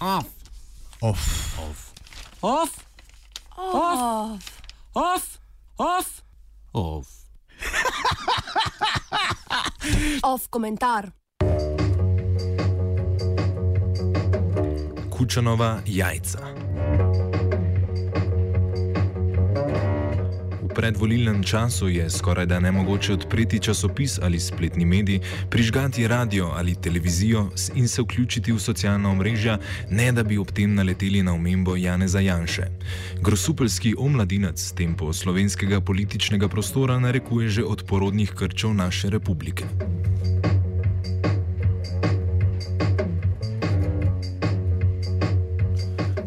Off. Off. Off. Off. Off. Off. Off. Off. Off. Off komentar. Kučanova jajca. Predvolilnem času je skoraj da nemogoče odpreti časopis ali spletni medij, prižgati radio ali televizijo in se vključiti v socialna omrežja, ne da bi ob tem naleteli na omembo Janeza Janše. Grosupelski omladinec tempo slovenskega političnega prostora narekuje že od porodnih krčev naše republike.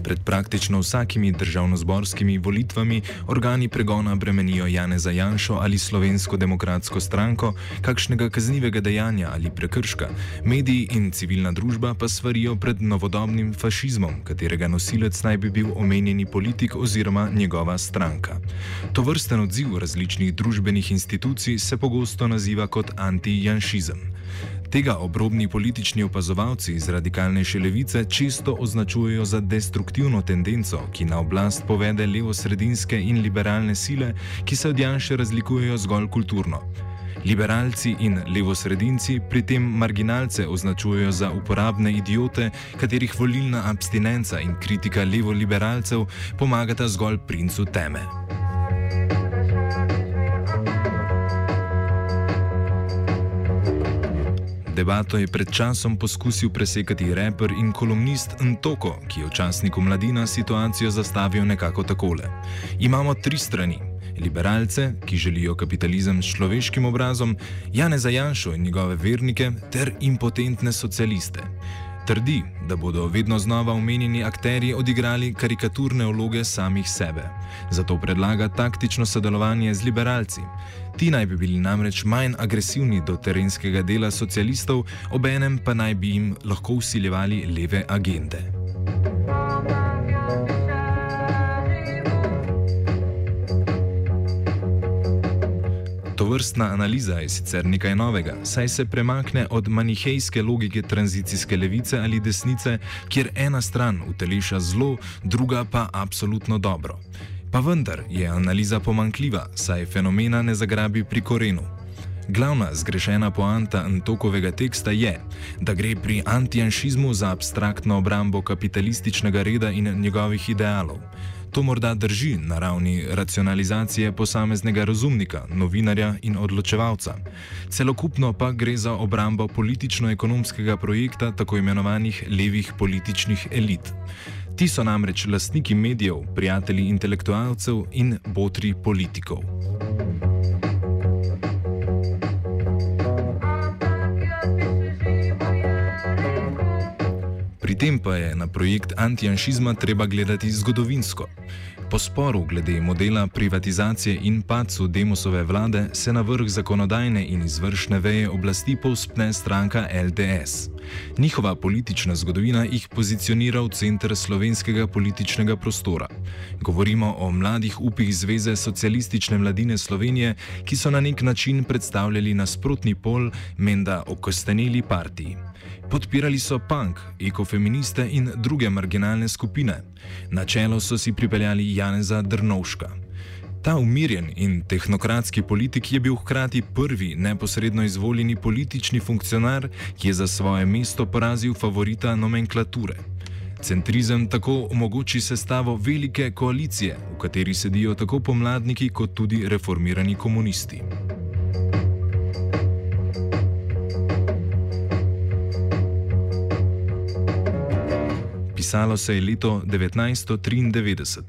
Pred praktično vsakimi državnozborskimi volitvami organi pregona bremenijo Janeza Janšo ali Slovensko demokratsko stranko, kakšnega kaznivega dejanja ali prekrška, mediji in civilna družba pa svarijo pred novodobnim fašizmom, katerega nosilec naj bi bil omenjeni politik oziroma njegova stranka. To vrsten odziv različnih družbenih institucij se pogosto naziva kot anti-janšizem. Tega obrobni politični opazovalci iz radikalnejše levice često označujejo za destruktivno tendenco, ki na oblast povede levo-sredinske in liberalne sile, ki se od Janša razlikujejo zgolj kulturno. Liberalci in levosredinci pri tem marginalce označujejo za uporabne idiote, katerih volilna abstinenca in kritika levoliberalcev pomagata zgolj princu teme. Debato je pred časom poskusil presekati raper in kolumnist Ntoko, ki je v časniku Mladina situacijo zastavil nekako takole. Imamo tri strani. Liberalce, ki želijo kapitalizem s človeškim obrazom, Jane Zajanšo in njegove vernike, ter impotentne socialiste. Trdi, da bodo vedno znova omenjeni akteri odigrali karikaturne vloge samih sebe. Zato predlaga taktično sodelovanje z liberalci. Ti naj bi bili namreč manj agresivni do terenskega dela socialistov, obenem pa naj bi jim lahko usiljevali leve agende. To vrstna analiza je sicer nekaj novega, saj se premakne od manihejske logike tranzicijske levice ali desnice, kjer ena stran uteleša zlo, druga pa absolutno dobro. Pa vendar je analiza pomankljiva, saj fenomena ne zagrabi pri korenu. Glavna zgrešena poanta Antokovega teksta je, da gre pri antijanšizmu za abstraktno obrambo kapitalističnega reda in njegovih idealov. To morda drži na ravni racionalizacije posameznega razumnika, novinarja in odločevalca. Celokupno pa gre za obrambo politično-ekonomskega projekta tako imenovanih levih političnih elit. Ti so namreč lastniki medijev, prijatelji intelektualcev in botri politikov. Pri tem pa je na projekt antijanšizma treba gledati zgodovinsko. Po sporu glede modela privatizacije in pacu Demosove vlade se na vrh zakonodajne in izvršne veje oblasti povspne stranka LDS. Njihova politična zgodovina jih pozicionira v center slovenskega političnega prostora. Govorimo o mladih upih Zveze socialistične mladine Slovenije, ki so na nek način predstavljali nasprotni pol menda okosteneli partiji. Podpirali so punk, ekofeministe in druge marginalne skupine. Na čelo so si pripeljali Janeza Drnovška. Ta umirjen in tehnokratski politik je bil hkrati prvi neposredno izvoljeni politični funkcionar, ki je za svoje mesto porazil favorita nomenklature. Centrizem tako omogoči sestavo velike koalicije, v kateri sedijo tako pomladniki kot tudi reformirani komunisti. Pisalo se je leto 1993.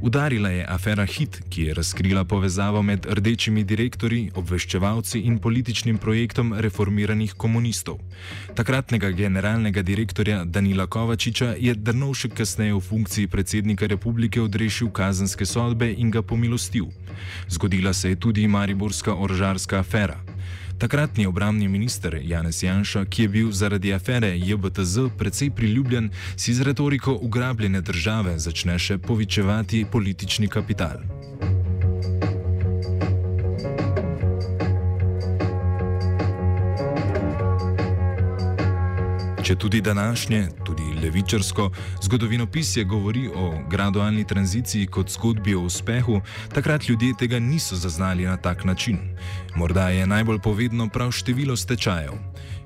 Udarila je afera Hit, ki je razkrila povezavo med rdečimi direktorji, obveščevalci in političnim projektom reformiranih komunistov. Takratnega generalnega direktorja Danila Kovačiča je Drnovšek kasneje v funkciji predsednika republike odrešil kazenske sodbe in ga pomilostil. Zgodila se je tudi Mariborska orožarska afera. Takratni obramni minister Janez Janša, ki je bil zaradi afere JBTZ precej priljubljen, si z retoriko ugrabljene države začne še povičevati politični kapital. Če tudi današnje, tudi levičarsko, zgodovinopisje govori o gradualni tranziciji kot zgodbi o uspehu, takrat ljudje tega niso zaznali na tak način. Morda je najbolj povedno prav število stečajev.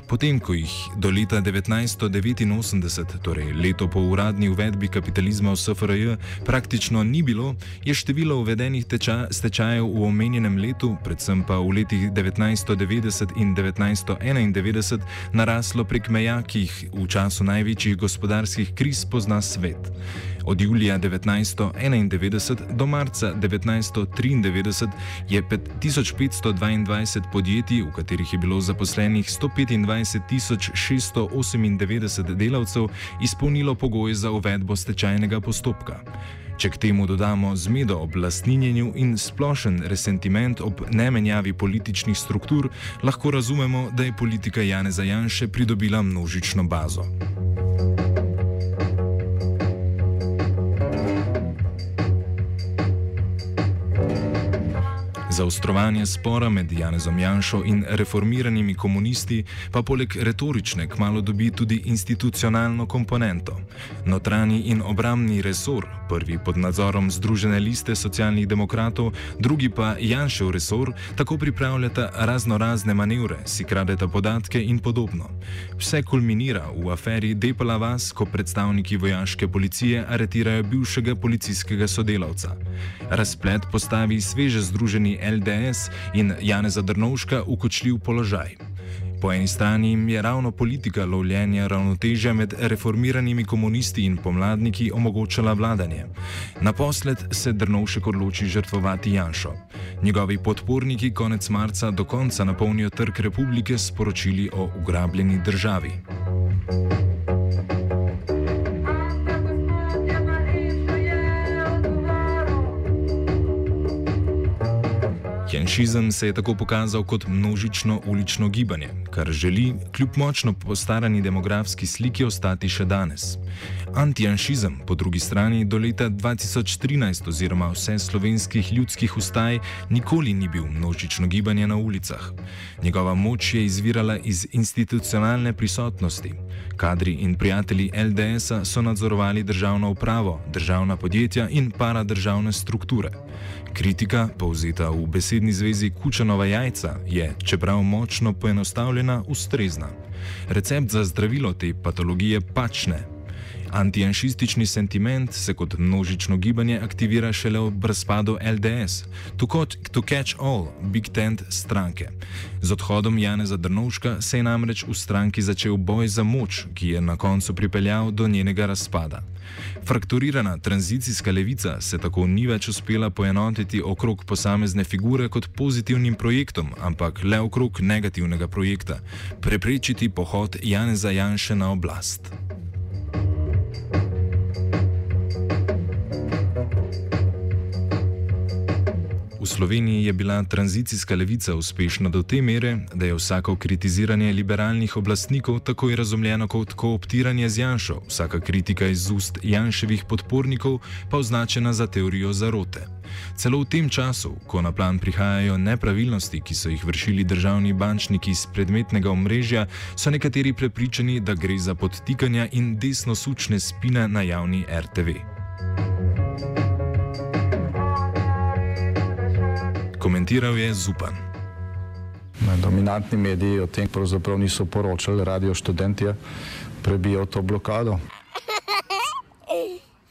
Potem, ko jih do leta 1989, torej leto po uradni uvedbi kapitalizma v SFRJ, praktično ni bilo, je število uvedenih teča, stečajev v omenjenem letu, predvsem pa v letih 1990 in 1991, naraslo prek meja, ki jih v času največjih gospodarskih kriz pozna svet. Od julija 1991 do marca 1993 je 1522 podjetij, v katerih je bilo zaposlenih 125.698 delavcev, izpolnilo pogoje za uvedbo stečajnega postopka. Če k temu dodamo zmedo ob lastninjenju in splošen resentiment ob nemenjavi političnih struktur, lahko razumemo, da je politika Janeza Janše pridobila množično bazo. Zaostrovanje spora med Janezom Janšo in reformiranimi komunisti pa poleg retorične kmalo dobi tudi institucionalno komponento. Notranji in obramni resor, prvi pod nadzorom Združene liste socialnih demokratov, drugi pa Janšev resor, tako pripravljata razno razne manevre, si kradeta podatke in podobno. Vse kulminira v aferi Depala Vas, ko predstavniki vojaške policije aretirajo bivšega policijskega sodelavca. Razplet postavi sveže združeni LDS in Janeza Drnovška v kočljiv položaj. Po eni strani jim je ravno politika lovljenja ravnotežja med reformiranimi komunisti in pomladniki omogočala vladanje. Naposled se Drnovšek odloči žrtvovati Janšo. Njegovi podporniki konec marca do konca napolnijo trg republike s poročili o ugrabljeni državi. Janšizem se je tako pokazal kot množično ulično gibanje, kar želi, kljub močno postarani demografski sliki, ostati še danes. Antijanšizem, po drugi strani, do leta 2013 oziroma vse slovenskih ljudskih ustaj nikoli ni bil množično gibanje na ulicah. Njegova moč je izvirala iz institucionalne prisotnosti. Kadri in prijatelji LDS-a so nadzorovali državno upravo, državna podjetja in paradržavne strukture. Kritika, povzeta v besedni zvezi Kučanova jajca, je, čeprav močno poenostavljena, ustrezna. Recept za zdravilo te patologije pač ne. Antijanšistični sentiment se kot množično gibanje aktivira šele ob razpadu LDS, to, kot, to catch all, big tent stranke. Z odhodom Janeza Drnovška se je namreč v stranki začel boj za moč, ki je na koncu pripeljal do njenega razpada. Frakturirana tranzicijska levica se tako ni več uspela poenotiti okrog posamezne figure kot pozitivnim projektom, ampak le okrog negativnega projekta - preprečiti pohod Janeza Janše na oblast. V Sloveniji je bila tranzicijska levica uspešna do te mere, da je vsako kritiziranje liberalnih oblastnikov takoj razumljeno kot kooptiranje z Janšo, vsaka kritika iz ust Janševih podpornikov pa označena za teorijo zarote. Celo v tem času, ko na plan prihajajo nepravilnosti, ki so jih vršili državni bančniki iz predmetnega omrežja, so nekateri prepričani, da gre za podtikanja in desno sučne spine na javni RTV. Komentiral je Zupan. Dominantni mediji o tem pravzaprav niso poročali, radio študentje prebijajo to blokado.